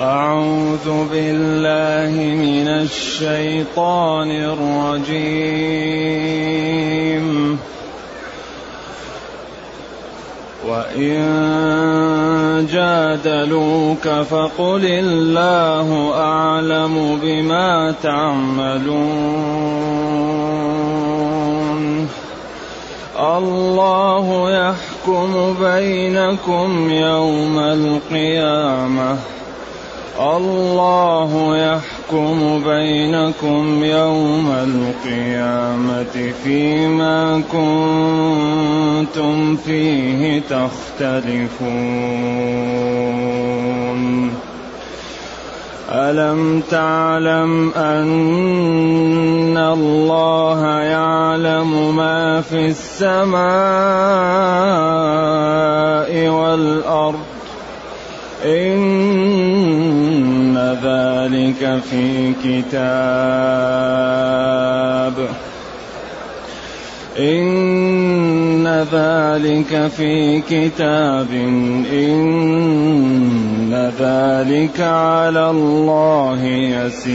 أعوذ بالله من الشيطان الرجيم. وإن جادلوك فقل الله أعلم بما تعملون. الله يحكم بينكم يوم القيامة. الله يحكم بينكم يوم القيامة فيما كنتم فيه تختلفون. ألم تعلم أن الله يعلم ما في السماء والأرض؟ إن ذلك في كتاب. إن ذلك في كتاب. إن ذلك على الله يسير.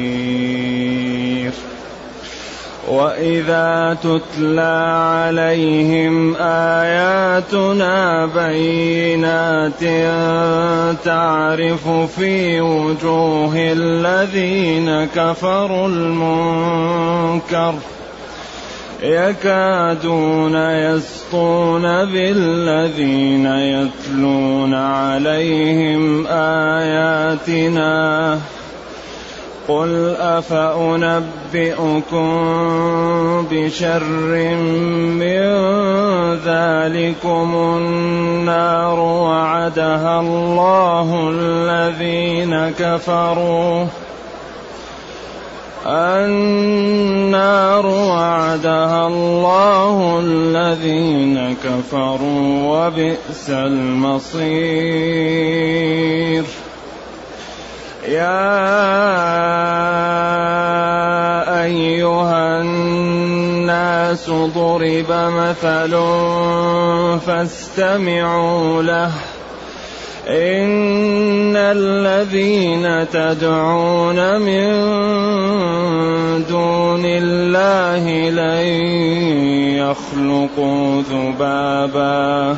وإذا تتلى عليهم آياتنا بينات تعرف في وجوه الذين كفروا المنكر يكادون يسطون بالذين يتلون عليهم آياتنا قل افانبئكم بشر من ذلكم النار وعدها الله الذين كفروا النار وعدها الله الذين كفروا وبئس المصير يا أيها الناس ضرب مثل فاستمعوا له. إن الذين تدعون من دون الله لن يخلقوا ذبابا.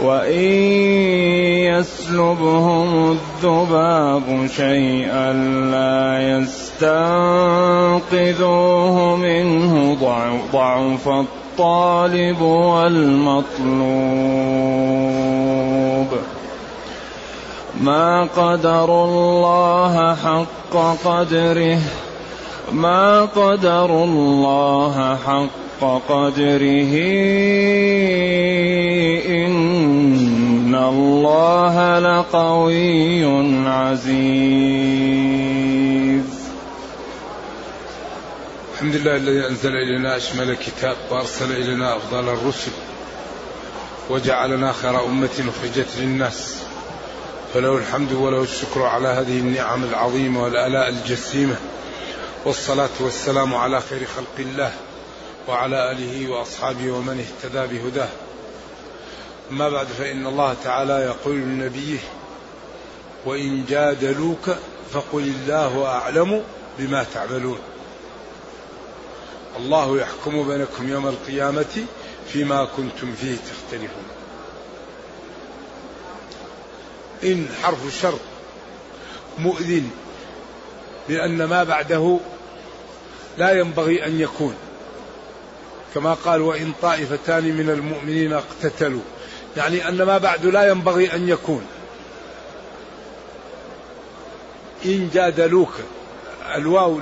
وإن يسلبهم الذباب شيئا لا يستنقذوه منه ضعف الطالب والمطلوب. ما قدر الله حق قدره. ما قدر الله حق قدره. إن الله لقوي عزيز. الحمد لله الذي أنزل إلينا أشمل الكتاب وأرسل إلينا أفضل الرسل وجعلنا خير أمة أخرجت للناس. فله الحمد وله الشكر على هذه النعم العظيمة والآلاء الجسيمة. والصلاة والسلام على خير خلق الله وعلى آله وأصحابه ومن اهتدى بهداه. أما بعد فإن الله تعالى يقول لنبيه وإن جادلوك فقل الله أعلم بما تعملون. الله يحكم بينكم يوم القيامة فيما كنتم فيه تختلفون. إن حرف الشرط مؤذن لأن ما بعده لا ينبغي أن يكون. كما قال وإن طائفتان من المؤمنين اقتتلوا يعني أن ما بعد لا ينبغي أن يكون. إن جادلوك الواو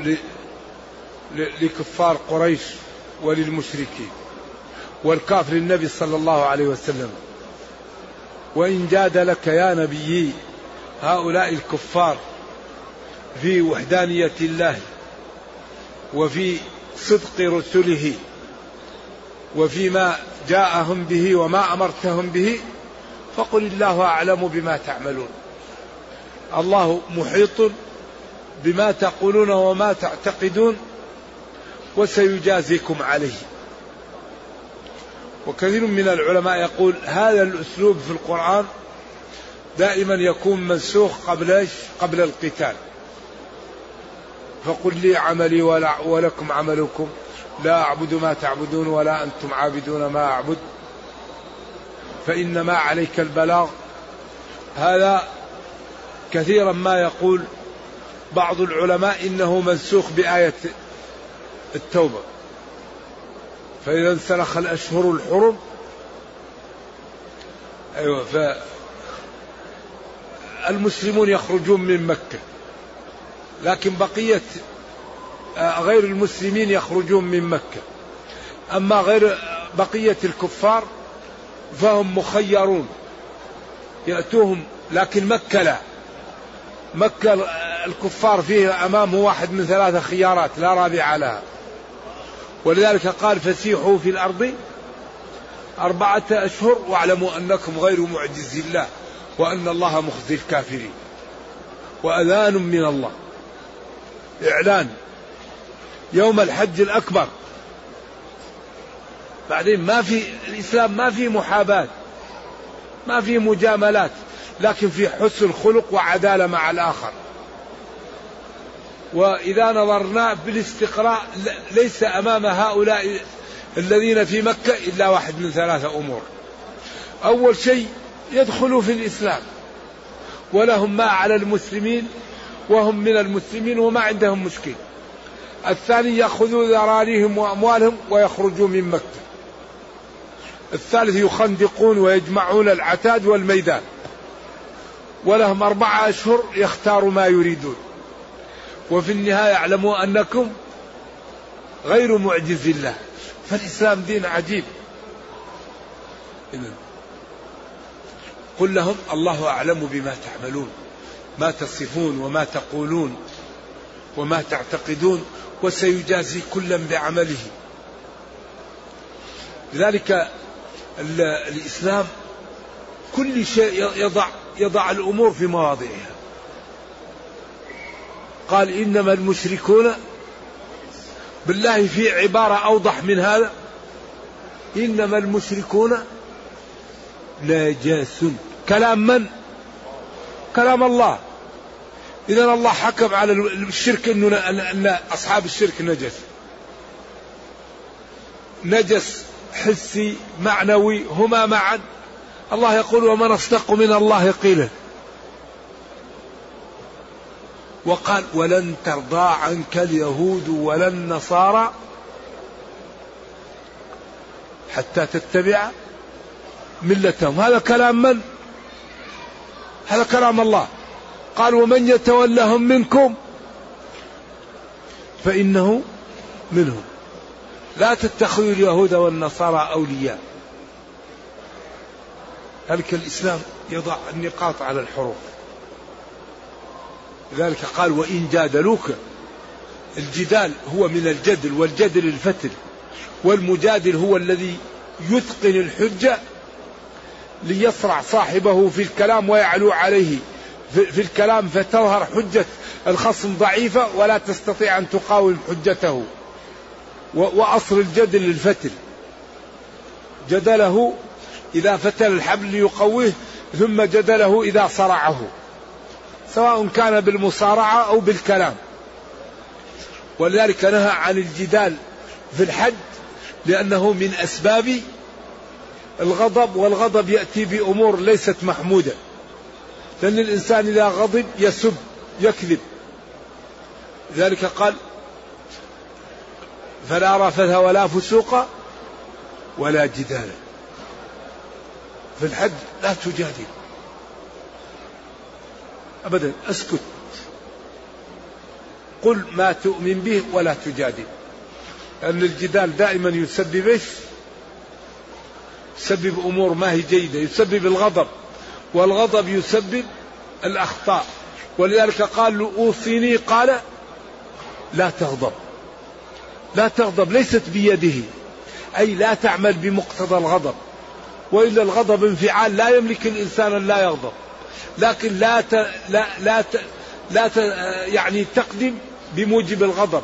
لكفار قريش وللمشركين والكاف للنبي صلى الله عليه وسلم. وإن جادلك يا نبيي هؤلاء الكفار في وحدانية الله وفي صدق رسله وفيما جاءهم به وما أمرتهم به فقل الله أعلم بما تعملون. الله محيط بما تقولون وما تعتقدون وسيجازيكم عليه. وكثير من العلماء يقول هذا الأسلوب في القرآن دائما يكون منسوخ قبل إيش؟ قبل القتال. فقل لي عملي ولكم عملكم. لا أعبد ما تعبدون ولا أنتم عابدون ما أعبد. فإنما عليك البلاغ. هذا كثيرا ما يقول بعض العلماء إنه منسوخ بآية التوبة. فإذا انسلخ الأشهر الحرم أيوة ف المسلمون يخرجون من مكة لكن بقية غير المسلمين يخرجون من مكة. أما غير بقية الكفار فهم مخيرون. يأتوهم لكن مكة لا. مكة الكفار فيه أمامه واحد من ثلاثة خيارات لا رابع لها. ولذلك قال فسيحوا في الأرض أربعة أشهر واعلموا أنكم غير معجز الله وأن الله مخزي الكافرين. وأذان من الله. إعلان. يوم الحج الأكبر. بعدين ما في الإسلام ما في محاباة ما في مجاملات لكن في حسن خلق وعدالة مع الآخر. وإذا نظرنا بالاستقراء ليس أمام هؤلاء الذين في مكة إلا واحد من ثلاثة أمور. أول شيء يدخلوا في الإسلام. ولهم ما على المسلمين وهم من المسلمين وما عندهم مشكل. الثاني يأخذوا ذراريهم وأموالهم ويخرجوا من مكة. الثالث يخندقون ويجمعون العتاد والميدان. ولهم أربعة أشهر يختاروا ما يريدون. وفي النهاية يعلموا أنكم غير معجز الله. فالإسلام دين عجيب. قل لهم الله أعلم بما تعملون ما تصفون وما تقولون وما تعتقدون وسيجازي كلا بعمله. لذلك الإسلام كل شيء يضع يضع الأمور في مواضعها. قال إنما المشركون بالله في عبارة أوضح من هذا. إنما المشركون نجاس. كلام من؟ كلام الله. إذا الله حكم على الشرك أنه أن أصحاب الشرك نجس. نجس حسي معنوي هما معا. الله يقول ومن أصدق من الله قيلا. وقال ولن ترضى عنك اليهود ولا النصارى حتى تتبع ملتهم. هذا كلام من؟ هذا كلام الله. قال ومن يتولهم منكم فإنه منهم. لا تتخذوا اليهود والنصارى أولياء. ذلك الإسلام يضع النقاط على الحروف. لذلك قال وإن جادلوك الجدال هو من الجدل والجدل الفتل والمجادل هو الذي يتقن الحجة ليصرع صاحبه في الكلام ويعلو عليه. في الكلام فتظهر حجة الخصم ضعيفة ولا تستطيع أن تقاوم حجته. وأصل الجدل للفتل جدله إذا فتل الحبل ليقويه ثم جدله إذا صرعه. سواء كان بالمصارعة أو بالكلام. ولذلك نهى عن الجدال في الحج لأنه من أسباب الغضب والغضب يأتي بأمور ليست محمودة. لأن الإنسان إذا غضب يسب يكذب. ذلك قال فلا رفث ولا فسوق ولا جدال. في الحج لا تجادل. أبدا اسكت. قل ما تؤمن به ولا تجادل. لأن الجدال دائما يسبب؟ يسبب أمور ما هي جيدة يسبب الغضب. والغضب يسبب الأخطاء. ولذلك قال له أوصيني قال لا تغضب. لا تغضب ليست بيده. أي لا تعمل بمقتضى الغضب. وإلا الغضب انفعال لا يملك الإنسان أن لا يغضب. لكن لا ت... لا لا ت... لا ت... يعني تقدم بموجب الغضب.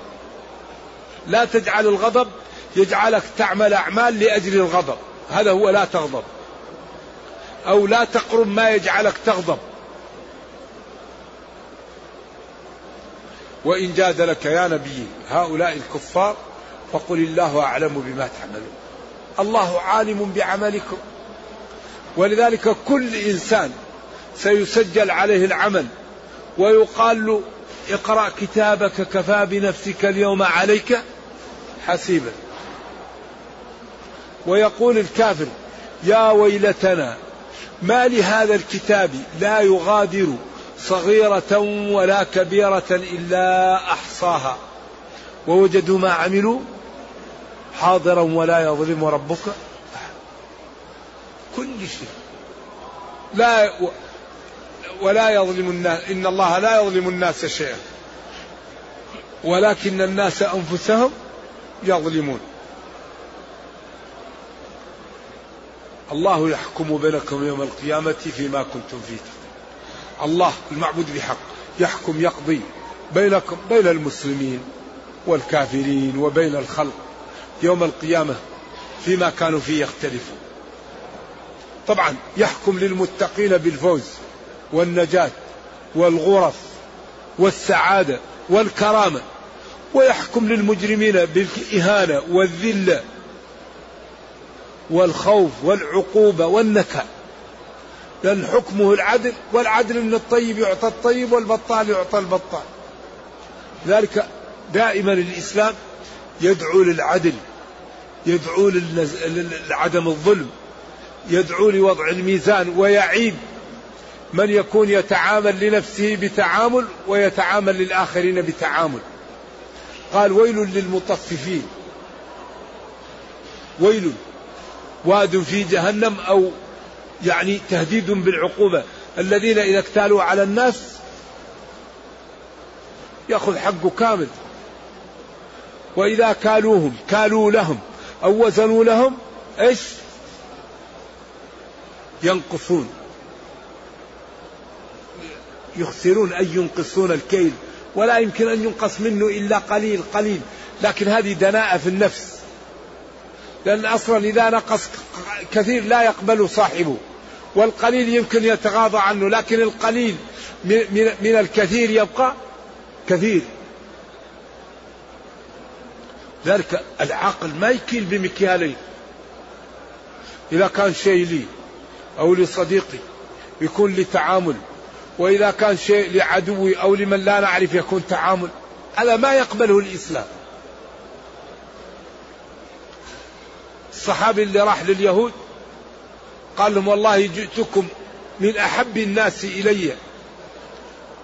لا تجعل الغضب يجعلك تعمل أعمال لأجل الغضب. هذا هو لا تغضب. أو لا تقرب ما يجعلك تغضب. وإن جادلك يا نبي هؤلاء الكفار فقل الله أعلم بما تعملون. الله عالم بعملكم. ولذلك كل إنسان سيسجل عليه العمل ويقال له اقرأ كتابك كفى بنفسك اليوم عليك حسيبا. ويقول الكافر يا ويلتنا ما لهذا الكتاب لا يغادر صغيرة ولا كبيرة إلا أحصاها. ووجدوا ما عملوا؟ حاضرا ولا يظلم ربك كل شيء. لا ولا يظلم الناس إن الله لا يظلم الناس شيئا. ولكن الناس أنفسهم يظلمون. الله يحكم بينكم يوم القيامة فيما كنتم فيه. الله المعبود بحق يحكم يقضي بينكم بين المسلمين والكافرين وبين الخلق يوم القيامة فيما كانوا فيه يختلفون. طبعا يحكم للمتقين بالفوز والنجاة والغرف والسعادة والكرامة ويحكم للمجرمين بالإهانة والذلة والخوف والعقوبة والنكال لأن حكمه العدل والعدل من الطيب يعطى الطيب والبطال يعطى البطال. ذلك دائما الإسلام يدعو للعدل يدعو لعدم الظلم يدعو لوضع الميزان ويعيب. من يكون يتعامل لنفسه بتعامل ويتعامل للآخرين بتعامل. قال ويل للمطففين. ويل واد في جهنم أو يعني تهديد بالعقوبة. الذين إذا اكتالوا على الناس يأخذ حقه كامل. وإذا كالوهم كالوا لهم أو وزنوا لهم إيش؟ ينقصون. يخسرون أي ينقصون الكيل. ولا يمكن أن ينقص منه إلا قليل قليل. لكن هذه دناءة في النفس. لأن أصلا إذا نقص كثير لا يقبل صاحبه والقليل يمكن يتغاضى عنه لكن القليل من الكثير يبقى كثير. ذلك العقل ما يكيل بمكيالين. إذا كان شيء لي أو لصديقي يكون لي تعامل وإذا كان شيء لعدوي أو لمن لا نعرف يكون تعامل هذا ما يقبله الإسلام. الصحابي اللي راح لليهود قال لهم والله جئتكم من أحب الناس إلي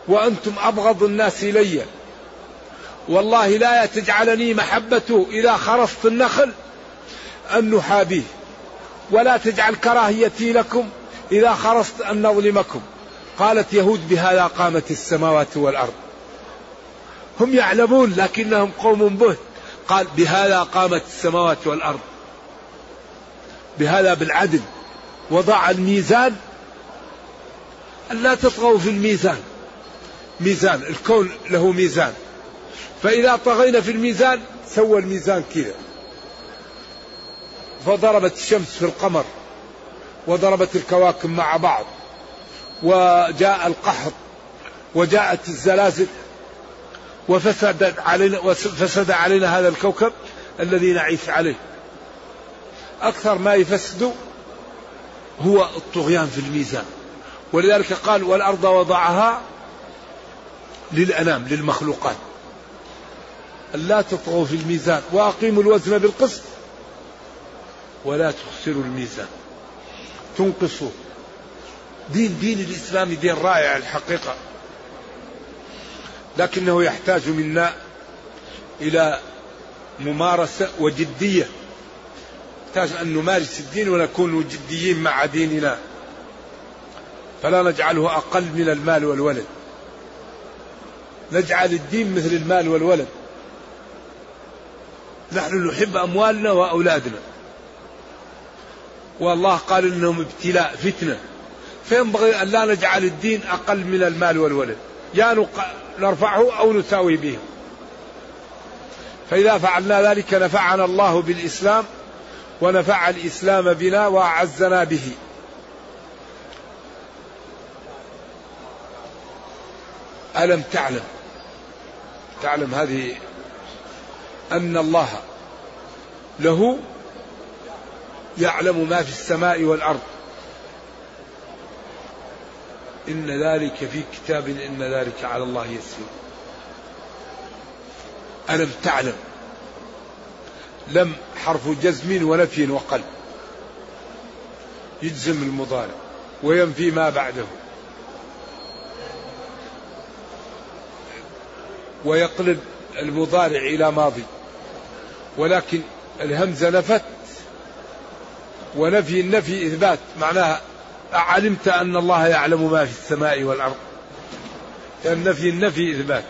وأنتم أبغض الناس إلي. والله لا تجعلني محبته إذا خرصت النخل أن نحابيه ولا تجعل كراهيتي لكم إذا خرصت أن نظلمكم. قالت يهود بهذا قامت السماوات والأرض. هم يعلمون لكنهم قوم بهت قال بهذا قامت السماوات والأرض. بهذا بالعدل. وضع الميزان. ألا تطغوا في الميزان. ميزان الكون له ميزان. فإذا طغينا في الميزان سوى الميزان كذا. فضربت الشمس في القمر. وضربت الكواكب مع بعض. وجاء القحط. وجاءت الزلازل. وفسد علينا وفسد علينا هذا الكوكب الذي نعيش عليه. أكثر ما يفسد هو الطغيان في الميزان. ولذلك قال والأرض وضعها للأنام للمخلوقات. ألا تطغوا في الميزان وأقيموا الوزن بالقسط ولا تخسروا الميزان. تنقصوا. دين دين الإسلام دين رائع الحقيقة. لكنه يحتاج منا إلى ممارسة وجدية. نحتاج أن نمارس الدين ونكون جديين مع ديننا. فلا نجعله أقل من المال والولد. نجعل الدين مثل المال والولد. نحن نحب أموالنا وأولادنا. والله قال إنهم ابتلاء فتنة. فينبغي أن لا نجعل الدين أقل من المال والولد. يا نرفعه أو نساوي به. فإذا فعلنا ذلك نفعنا الله بالإسلام. ونفع الإسلام بنا وأعزنا به. ألم تعلم؟ تعلم هذه أن الله له يعلم ما في السماء والأرض. إن ذلك في كتاب إن ذلك على الله يسير. ألم تعلم؟ لم حرف جزم ونفي وقلب. يجزم المضارع وينفي ما بعده. ويقلب المضارع إلى ماضي. ولكن الهمزة نفت ونفي النفي إثبات. معناها علمت أن الله يعلم ما في السماء والأرض. النفي النفي إثبات.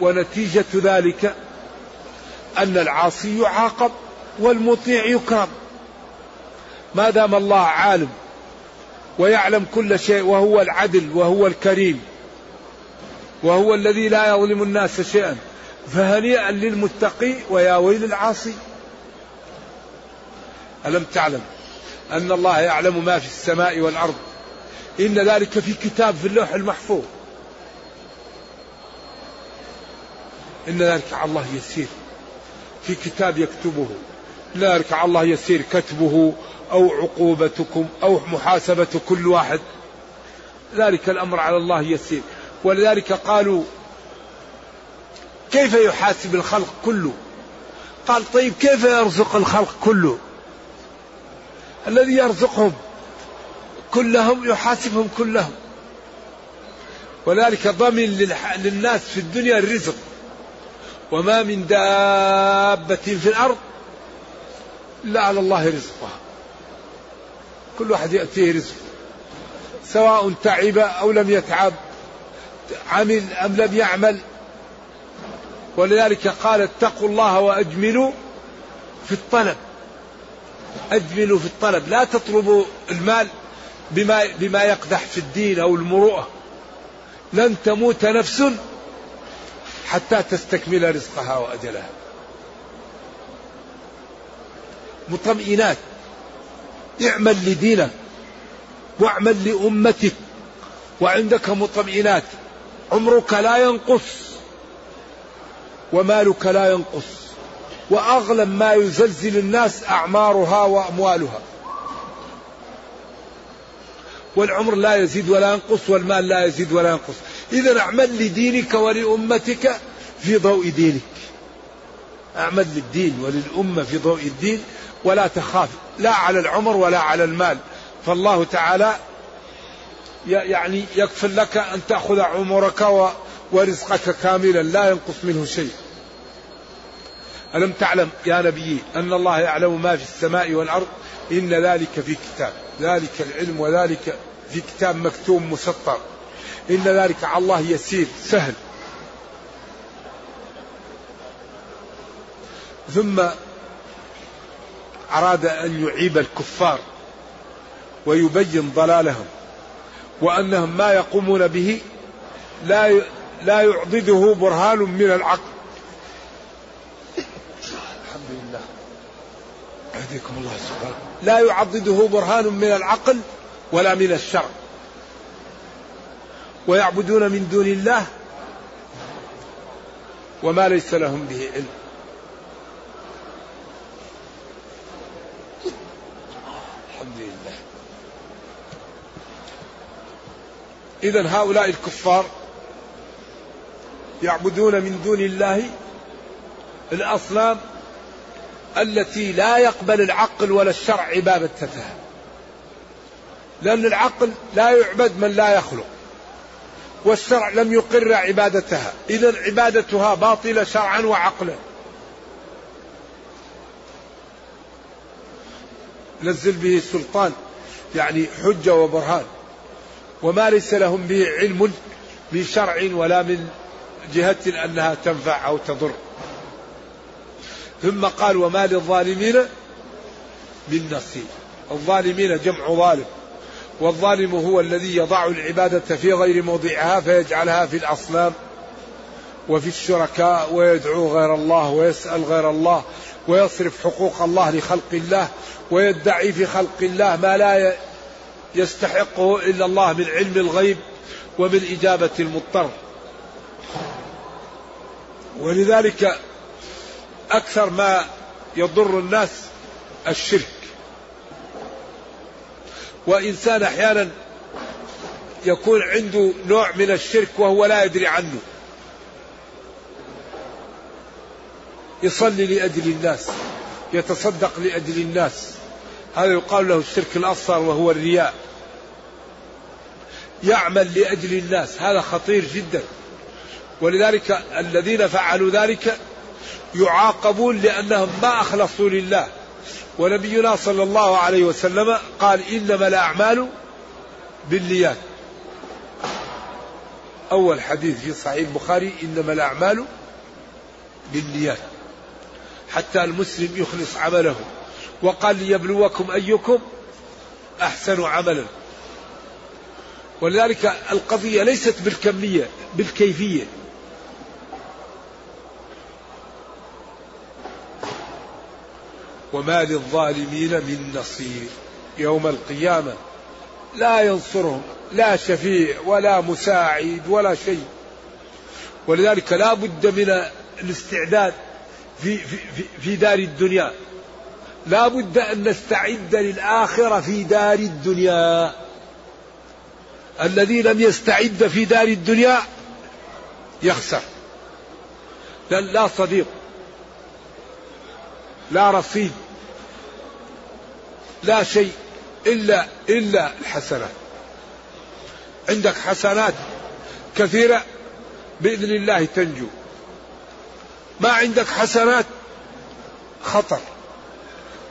ونتيجة ذلك أن العاصي يعاقب والمطيع يكرم. ما دام الله عالم ويعلم كل شيء وهو العدل وهو الكريم وهو الذي لا يظلم الناس شيئا فهنيئا للمتقي ويا ويل العاصي ألم تعلم أن الله يعلم ما في السماء والأرض؟ إن ذلك في كتاب في اللوح المحفوظ. إن ذلك على الله يسير. في كتاب يكتبه. ذلك على الله يسير كتبه أو عقوبتكم أو محاسبة كل واحد. ذلك الأمر على الله يسير. ولذلك قالوا كيف يحاسب الخلق كله؟ قال طيب كيف يرزق الخلق كله؟ الذي يرزقهم كلهم يحاسبهم كلهم. ولذلك ضمن للناس في الدنيا الرزق. وما من دابة في الأرض إلا على الله رزقها. كل واحد يأتيه رزقه سواء تعب أو لم يتعب عمل أم لم يعمل. ولذلك قال اتقوا الله وأجملوا في الطلب. أجملوا في الطلب لا تطلبوا المال بما, بما يقدح في الدين أو المروءة. لن تموت نفس حتى تستكمل رزقها وأجلها. مطمئنات. اعمل لدينك واعمل لأمتك. وعندك مطمئنات. عمرك لا ينقص. ومالك لا ينقص. وأغلب ما يزلزل الناس أعمارها وأموالها. والعمر لا يزيد ولا ينقص والمال لا يزيد ولا ينقص. اذا اعمل لدينك ولأمتك في ضوء دينك. اعمل للدين وللأمة في ضوء الدين ولا تخاف. لا على العمر ولا على المال. فالله تعالى يعني يكفل لك أن تأخذ عمرك ورزقك كاملا لا ينقص منه شيء. ألم تعلم يا نبي أن الله يعلم ما في السماء والأرض؟ إن ذلك في كتاب. ذلك العلم وذلك في كتاب مكتوب مسطر. إن ذلك على الله يسير سهل. ثم أراد أن يعيب الكفار ويبين ضلالهم وأنهم ما يقومون به لا لا يعضده برهان من العقل. الحمد لله. يهديكم الله سبحانه. لا يعضده برهان من العقل ولا من الشرع. ويعبدون من دون الله وما ليس لهم به علم. إذا هؤلاء الكفار يعبدون من دون الله الأصنام التي لا يقبل العقل ولا الشرع عبادتها لأن العقل لا يعبد من لا يخلق. والشرع لم يقر عبادتها. إذا عبادتها باطلة شرعا وعقلا. نزل به سلطان يعني حجة وبرهان. وما ليس لهم به علم من شرع ولا من جهة أنها تنفع أو تضر. ثم قال وما للظالمين من نصير الظالمين جمع ظالم. والظالم هو الذي يضع العبادة في غير موضعها فيجعلها في الأصنام وفي الشركاء ويدعو غير الله ويسأل غير الله ويصرف حقوق الله لخلق الله ويدعي في خلق الله ما لا يستحقه إلا الله من علم الغيب ومن إجابة المضطر. ولذلك أكثر ما يضر الناس الشرك. وإنسان أحيانا يكون عنده نوع من الشرك وهو لا يدري عنه. يصلي لأجل الناس يتصدق لأجل الناس. هذا يقال له الشرك الأصغر وهو الرياء. يعمل لأجل الناس هذا خطير جدا. ولذلك الذين فعلوا ذلك يعاقبون لأنهم ما أخلصوا لله. ونبينا صلى الله عليه وسلم قال إنما الأعمال بالنيات. أول حديث في صحيح البخاري إنما الأعمال بالنيات. حتى المسلم يخلص عمله. وقال ليبلوكم أيكم أحسن عملا. ولذلك القضية ليست بالكمية بالكيفية. وما للظالمين من نصير. يوم القيامة لا ينصرهم لا شفيع ولا مساعد ولا شيء. ولذلك لا بد من الاستعداد في, في, في دار الدنيا. لا بد أن نستعد للآخرة في دار الدنيا. الذي لم يستعد في دار الدنيا يخسر. لا صديق لا رصيد لا شيء إلا إلا الحسنات. عندك حسنات كثيرة بإذن الله تنجو. ما عندك حسنات خطر.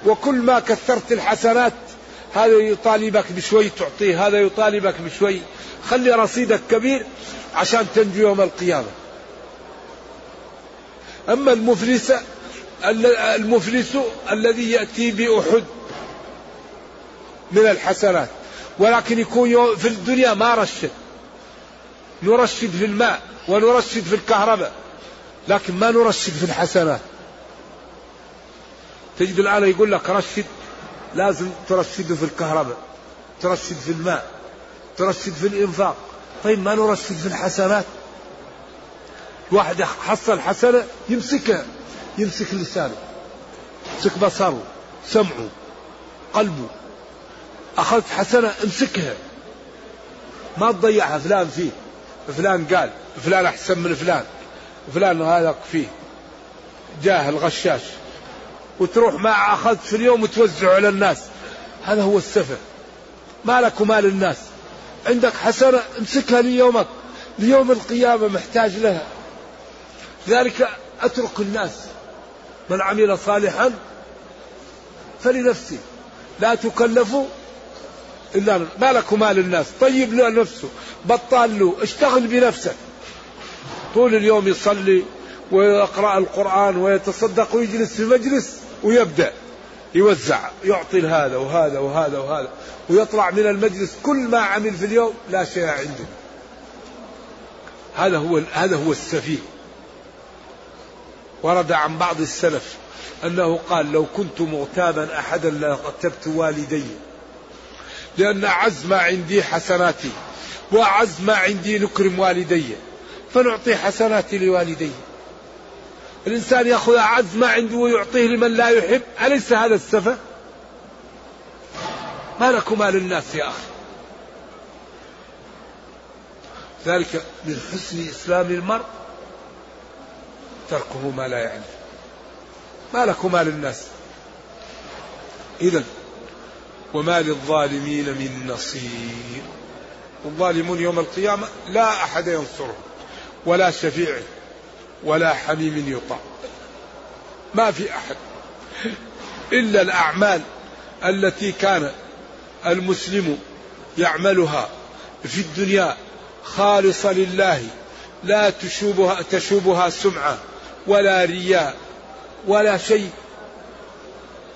وكل ما كثرت الحسنات هذا يطالبك بشوي تعطيه هذا يطالبك بشوي. خلي رصيدك كبير عشان تنجو يوم القيامة. أما المفلس المفلس الذي يأتي بأحد من الحسنات ولكن يكون في الدنيا ما رشد. نرشد في الماء ونرشد في الكهرباء لكن ما نرشد في الحسنات تجد الآن يقول لك رشد لازم ترشده في الكهرباء ترشد في الماء ترشد في الإنفاق. طيب ما نرشد في الحسنات واحد حصل حسنة يمسكها. يمسك لسانه يمسك بصره سمعه قلبه. أخذت حسنة امسكها. ما تضيعها فلان فيه فلان قال فلان أحسن من فلان فلان هذا فيه جاهل غشاش وتروح ما أخذت في اليوم وتوزعه على الناس. هذا هو السفه. ما لك ومال الناس عندك حسنة امسكها ليومك. ليوم القيامة محتاج لها. لذلك أترك الناس. من عمل صالحا فلنفسه. لا تكلفوا إلا ما لك مال الناس. طيب له نفسه. بطال له. اشتغل بنفسك. طول اليوم يصلي ويقرأ القرآن ويتصدق ويجلس في مجلس ويبدأ. يوزع. يعطي هذا وهذا وهذا وهذا. ويطلع من المجلس. كل ما عمل في اليوم لا شيء عنده. هذا هو هذا هو السفيه. ورد عن بعض السلف أنه قال لو كنت مغتابا أحدا لاغتبت والدي لأن أعز ما عندي حسناتي وأعز ما عندي نكرم والدي فنعطي حسناتي لوالدي. الإنسان يأخذ أعز ما عنده ويعطيه لمن لا يحب أليس هذا السفة؟ ما لكم مال الناس يا أخي. ذلك من حسن إسلام المرء. تركه ما لا يعني ما لك وما للناس. إذا وما للظالمين من نصير. الظالمون يوم القيامة لا أحد ينصره ولا شفيع ولا حميم يطاع. ما في أحد. إلا الأعمال التي كان المسلم يعملها في الدنيا خالصة لله لا تشوبها تشوبها سمعة. ولا رياء ولا شيء.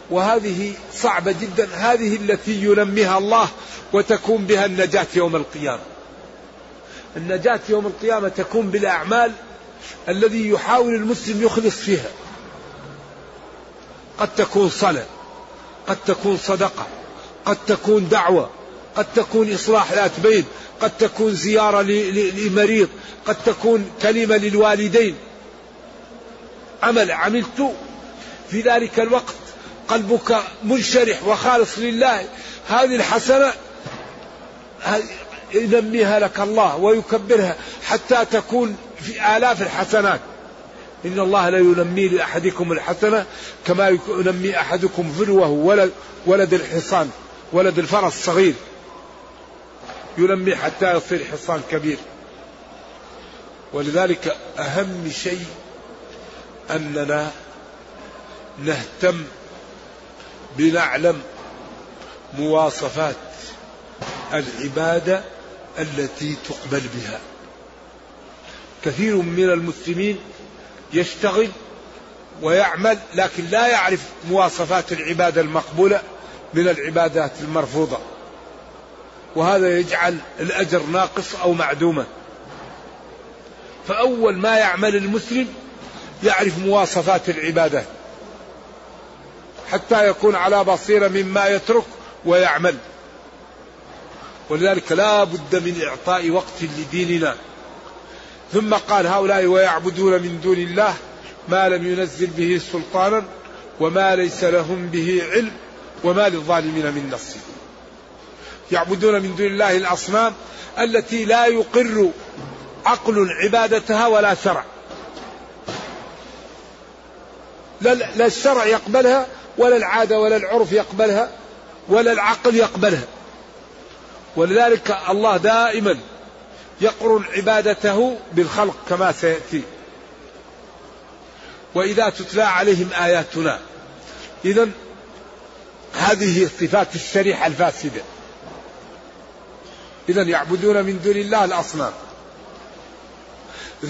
وهذه صعبة جدا. هذه التي ينميها الله وتكون بها النجاة يوم القيامة. النجاة يوم القيامة تكون بالأعمال الذي يحاول المسلم يخلص فيها. قد تكون صلاة قد تكون صدقة قد تكون دعوة قد تكون إصلاح ذات بين قد تكون زيارة لمريض قد تكون كلمة للوالدين. عمل عملت في ذلك الوقت. قلبك منشرح وخالص لله. هذه الحسنة ينميها لك الله ويكبرها حتى تكون في آلاف الحسنات. إن الله لا ينمي لأحدكم الحسنة كما ينمي أحدكم فلوه ولد, ولد الحصان ولد الفرس الصغير. ينمي حتى يصير حصان كبير. ولذلك أهم شيء أننا نهتم بنعلم مواصفات العبادة التي تقبل بها. كثير من المسلمين يشتغل ويعمل لكن لا يعرف مواصفات العبادة المقبولة من العبادات المرفوضة. وهذا يجعل الأجر ناقص أو معدوما فأول ما يعمل المسلم يعرف مواصفات العبادات حتى يكون على بصيرة مما يترك ويعمل. ولذلك لا بد من إعطاء وقت لديننا. ثم قال هؤلاء ويعبدون من دون الله ما لم ينزل به سلطانا وما ليس لهم به علم وما للظالمين من نصير. يعبدون من دون الله الأصنام التي لا يقر عقل عبادتها ولا شرع. لا الشرع يقبلها ولا العادة ولا العرف يقبلها ولا العقل يقبلها. ولذلك الله دائما يقرن عبادته بالخلق كما سيأتي. وإذا تتلى عليهم آياتنا إذا هذه صفات الشريحة الفاسدة. إذا يعبدون من دون الله الأصنام.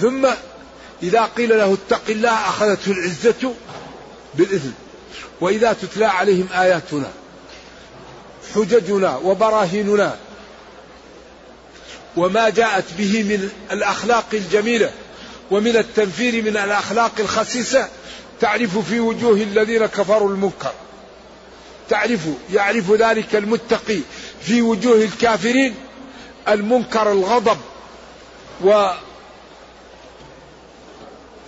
ثم إذا قيل له اتق الله أخذته العزة بالإثم وإذا تتلى عليهم آياتنا حججنا وبراهيننا وما جاءت به من الأخلاق الجميلة ومن التنفير من الأخلاق الخسيسة تعرف في وجوه الذين كفروا المنكر. تعرف يعرف ذلك المتقي في وجوه الكافرين المنكر الغضب و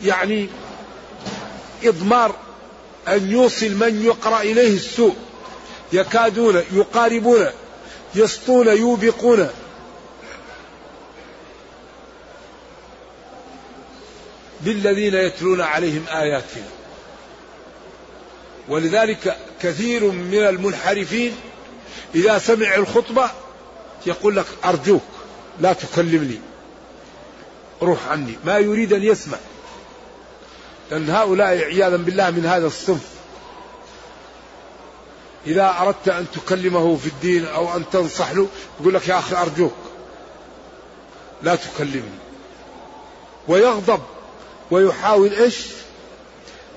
يعني إضمار أن يوصل من يقرأ إليه السوء يكادون يقاربون يسطون يوبقون. بالذين يتلون عليهم آياتنا. ولذلك كثير من المنحرفين إذا سمع الخطبة يقول لك أرجوك لا تكلمني روح عني. ما يريد أن يسمع. لأن هؤلاء عياذا بالله من هذا الصنف. إذا أردت أن تكلمه في الدين أو أن تنصح له يقول لك يا أخي أرجوك لا تكلمني. ويغضب ويحاول إيش؟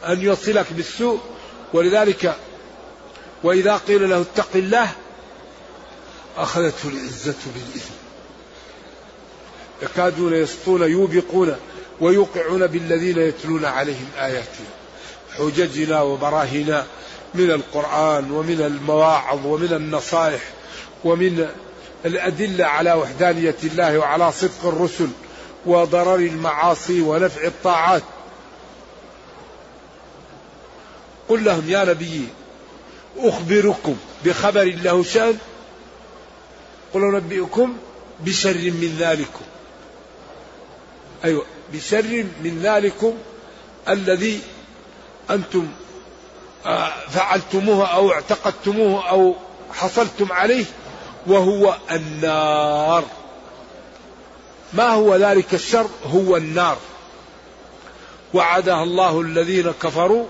أن يصلك بالسوء. ولذلك وإذا قيل له اتق الله أخذته العزة بالإثم. يكادون يسطون يوبقون. ويوقعون بالذين يتلون عليهم آياتنا. حججنا وبراهنا من القرآن ومن المواعظ ومن النصائح ومن الأدلة على وحدانية الله وعلى صدق الرسل وضرر المعاصي ونفع الطاعات. قل لهم يا نبي أخبركم بخبر له شأن؟ قل أنبئكم بشر من ذلكم. أيوة. بشر من ذلكم الذي أنتم آه، فعلتموه أو اعتقدتموه أو حصلتم عليه وهو النار. ما هو ذلك الشر؟ هو النار. وعدها الله الذين كفروا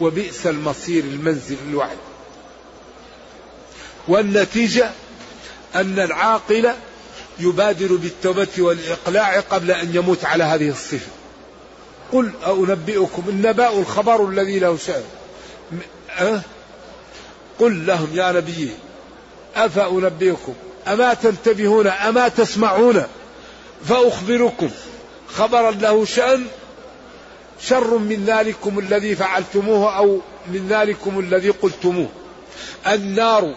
وبئس المصير المنزل الوعد. والنتيجة أن العاقل يبادر بالتوبة والإقلاع قبل أن يموت على هذه الصفة. قل أنبئكم النباء الخبر الذي له شأن أه؟ قل لهم يا نبي أفأنبئكم؟ أما تنتبهون؟ أما تسمعون؟ فأخبركم. خبرا له شأن شر من ذلكم الذي فعلتموه أو من ذلكم الذي قلتموه. النار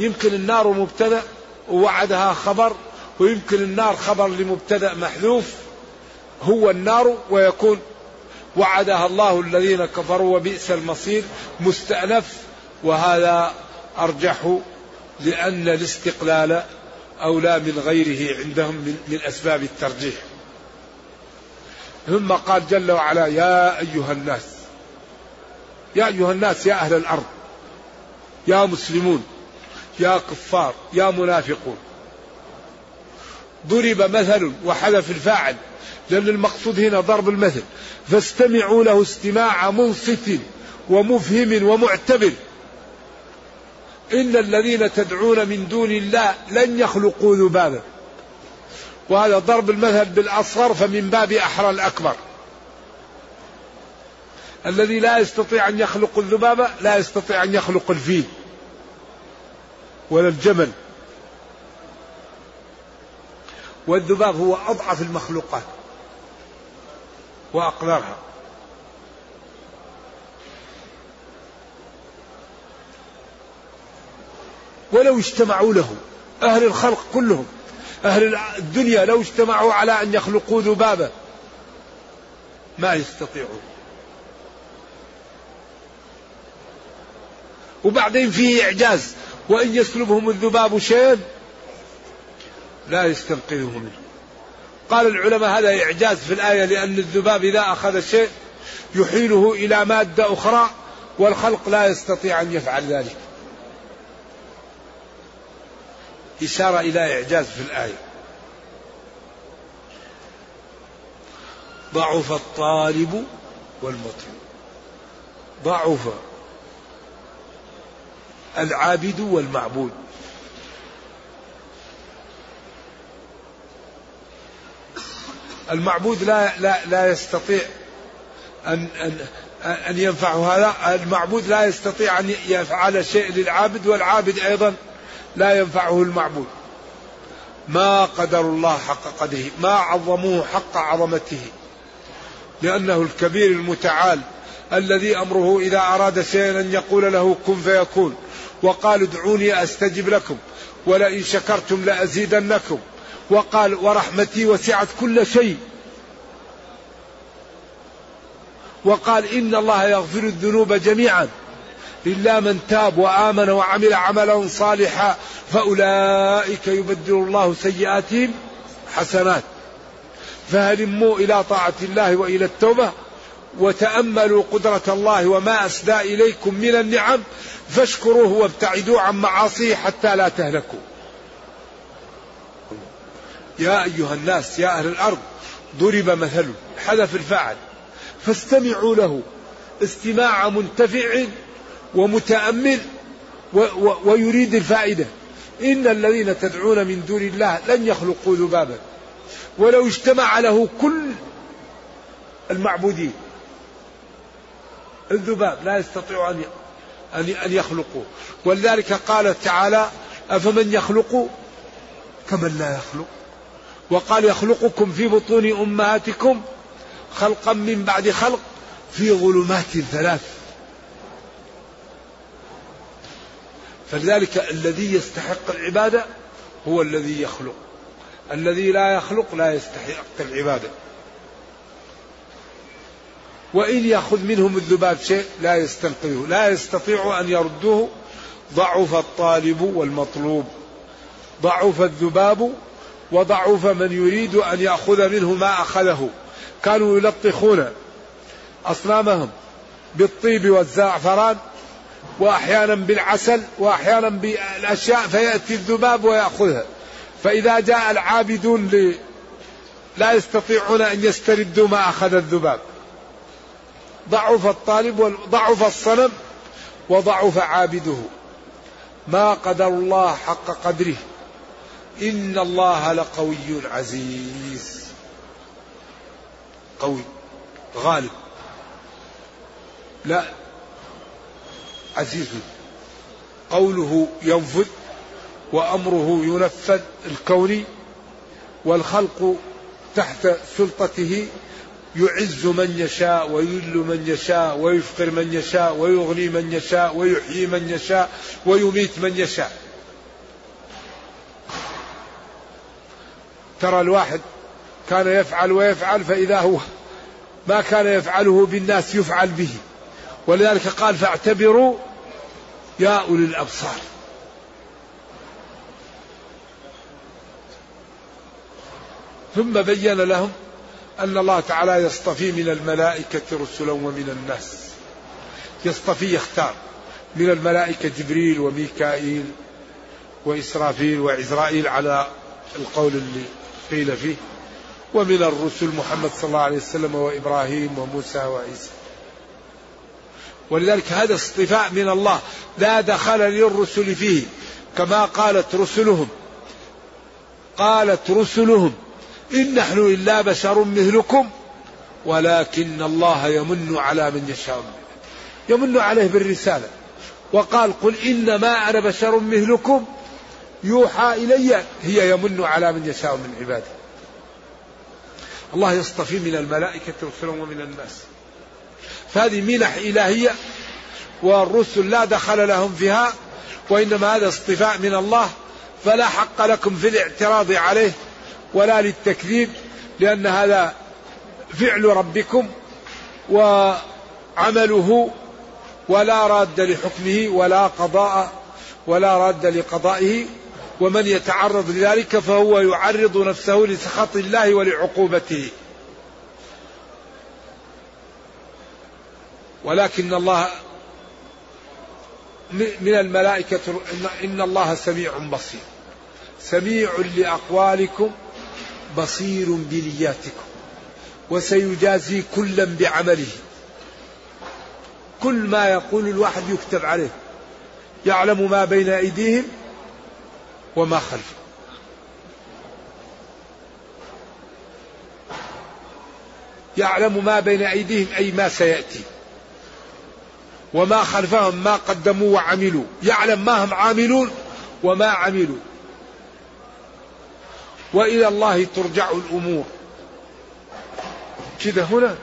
يمكن النار مبتدأ ووعدها خبر ويمكن النار خبر لمبتدأ محذوف هو النار ويكون. وعدها الله الذين كفروا وبئس المصير مستأنف. وهذا أرجح لأن الاستقلال أولى من غيره عندهم من, أسباب الترجيح. ثم قال جل وعلا يا أيها الناس يا أيها الناس يا أهل الأرض يا مسلمون يا كفار يا منافقون. ضرب مثل وحذف الفاعل لأن المقصود هنا ضرب المثل. فاستمعوا له استماع منصت ومفهم ومعتبر. إن الذين تدعون من دون الله لن يخلقوا ذبابا. وهذا ضرب المثل بالأصغر فمن باب أحرى الأكبر. الذي لا يستطيع أن يخلق الذبابة لا يستطيع أن يخلق الفيل. ولا الجمل والذباب هو أضعف المخلوقات وأقدرها ولو اجتمعوا له أهل الخلق كلهم أهل الدنيا لو اجتمعوا على أن يخلقوا ذبابا ما يستطيعون. وبعدين فيه إعجاز. وإن يسلبهم الذباب شيئا لا يستنقذه منه. قال العلماء هذا إعجاز في الآية لأن الذباب إذا أخذ شيء يحيله إلى مادة أخرى والخلق لا يستطيع أن يفعل ذلك. إشارة إلى إعجاز في الآية. ضعف الطالب والمطلوب. ضعف العابد والمعبود. المعبود لا لا لا يستطيع أن أن أن ينفعه هذا. المعبود لا يستطيع أن يفعل شيء للعابد والعابد أيضا لا ينفعه المعبود. ما قدر الله حق قدره ما عظموه حق عظمته لأنه الكبير المتعال الذي أمره إذا أراد شيئا أن يقول له كن فيكون. وقال ادعوني أستجب لكم ولئن شكرتم لأزيدنكم. وقال ورحمتي وسعت كل شيء. وقال إن الله يغفر الذنوب جميعا. إلا من تاب وآمن وعمل عملا صالحا فأولئك يبدل الله سيئاتهم حسنات. فهلموا إلى طاعة الله وإلى التوبة. وتأملوا قدرة الله وما أسدى إليكم من النعم فاشكروه وابتعدوا عن معاصيه حتى لا تهلكوا. يا أيها الناس يا أهل الأرض ضرب مثل حذف الفعل فاستمعوا له استماع منتفع ومتأمل و و ويريد الفائدة. إن الذين تدعون من دون الله لن يخلقوا ذبابا. ولو اجتمع له كل المعبودين. الذباب لا يستطيع أن أن يخلقوا ولذلك قال تعالى أفمن يخلق؟ كمن لا يخلق. وقال يخلقكم في بطون أمهاتكم خلقا من بعد خلق في ظلمات ثلاث. فلذلك الذي يستحق العبادة هو الذي يخلق. الذي لا يخلق لا يستحق العبادة. وإن يأخذ منهم الذباب شيء لا يستنقذه لا يستطيع أن يردوه ضعف الطالب والمطلوب. ضعف الذباب وضعف من يريد أن يأخذ منه ما أخذه. كانوا يلطخون أصنامهم بالطيب والزعفران وأحيانا بالعسل وأحيانا بالأشياء فيأتي الذباب ويأخذها. فإذا جاء العابدون لا يستطيعون أن يستردوا ما أخذ الذباب. ضعف الطالب وضعف الصنم وضعف عابده. ما قدر الله حق قدره. إن الله لقوي عزيز. قوي. غالب. لا. عزيز. قوله ينفذ وأمره ينفذ الكوني والخلق تحت سلطته يعز من يشاء ويذل من يشاء ويفقر من يشاء ويغني من يشاء ويحيي من يشاء ويميت من يشاء. ترى الواحد كان يفعل ويفعل فإذا هو ما كان يفعله بالناس يفعل به. ولذلك قال فاعتبروا يا أولي الأبصار. ثم بين لهم أن الله تعالى يصطفي من الملائكة رسلا ومن الناس. يصطفي يختار من الملائكة جبريل وميكائيل وإسرافيل وعزرائيل على القول اللي قيل فيه. ومن الرسل محمد صلى الله عليه وسلم وإبراهيم وموسى وعيسى. ولذلك هذا اصطفاء من الله لا دخل للرسل فيه. كما قالت رسلهم قالت رسلهم إن نحن إلا بشر مثلكم ولكن الله يمن على من يشاء. يمن عليه بالرسالة. وقال قل إنما أنا بشر مثلكم يوحى إلي هي يمن على من يشاء من عباده الله يصطفي من الملائكة رسلا ومن الناس. فهذه منح إلهية والرسل لا دخل لهم فيها وإنما هذا اصطفاء من الله فلا حق لكم في الاعتراض عليه. ولا للتكذيب لأن هذا فعل ربكم وعمله ولا راد لحكمه ولا قضاء ولا راد لقضائه. ومن يتعرض لذلك فهو يعرض نفسه لسخط الله ولعقوبته. ولكن الله من الملائكة إن الله سميع بصير. سميع لأقوالكم بصير بنياتكم وسيجازي كلا بعمله. كل ما يقول الواحد يكتب عليه. يعلم ما بين أيديهم وما خلفهم. يعلم ما بين أيديهم أي ما سيأتي. وما خلفهم ما قدموا وعملوا. يعلم ما هم عاملون وما عملوا. وإلى الله ترجع الأمور. كذا هنا.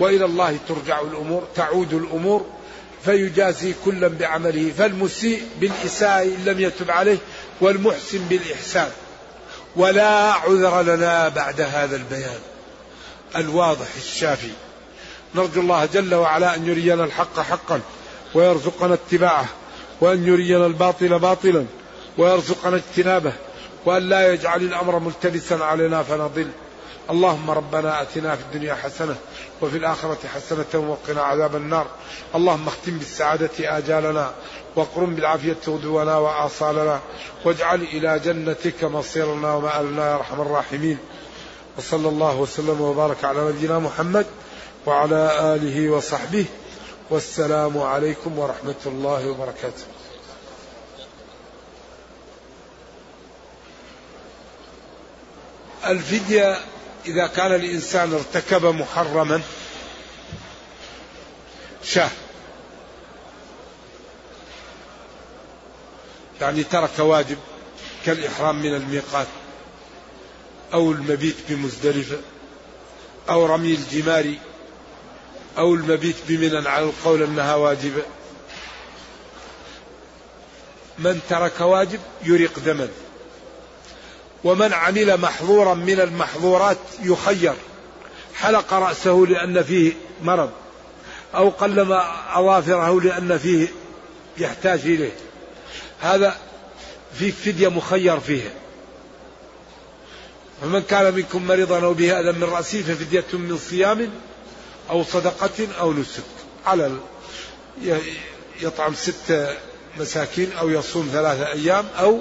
وإلى الله ترجع الأمور تعود الأمور فيجازي كلا بعمله فالمسيء بالإساءة إن لم يتب عليه والمحسن بالإحسان. ولا عذر لنا بعد هذا البيان. الواضح الشافي. نرجو الله جل وعلا أن يرينا الحق حقا ويرزقنا اتباعه وأن يرينا الباطل باطلا ويرزقنا اجتنابه. وأن لا يجعل الأمر ملتبسا علينا فنضل. اللهم ربنا أتنا في الدنيا حسنة وفي الآخرة حسنة وقنا عذاب النار. اللهم اختم بالسعادة آجالنا واقرم بالعافية غدونا وآصالنا واجعل إلى جنتك مصيرنا ومآلنا يا أرحم الراحمين. وصلى الله وسلم وبارك على نبينا محمد وعلى آله وصحبه. والسلام عليكم ورحمة الله وبركاته. الفدية إذا كان الإنسان ارتكب محرما. شاه. يعني ترك واجب كالإحرام من الميقات أو المبيت بمزدلفة أو رمي الجمار أو المبيت بمنى على القول أنها واجبة من ترك واجب يريق دما ومن عمل محظورا من المحظورات يخير. حلق رأسه لأن فيه مرض أو قلم أظافره لأن فيه يحتاج إليه. هذا في فدية مخير فيه. فمن كان منكم مريضا أو به أذى من رأسه ففدية من صيام أو صدقة أو نسك. على يطعم ست مساكين أو يصوم ثلاثة أيام أو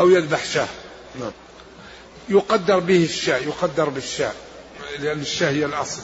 أو يذبح شاة. نعم. يقدر به الشاة يقدر بالشاة لأن الشاة هي الأصل.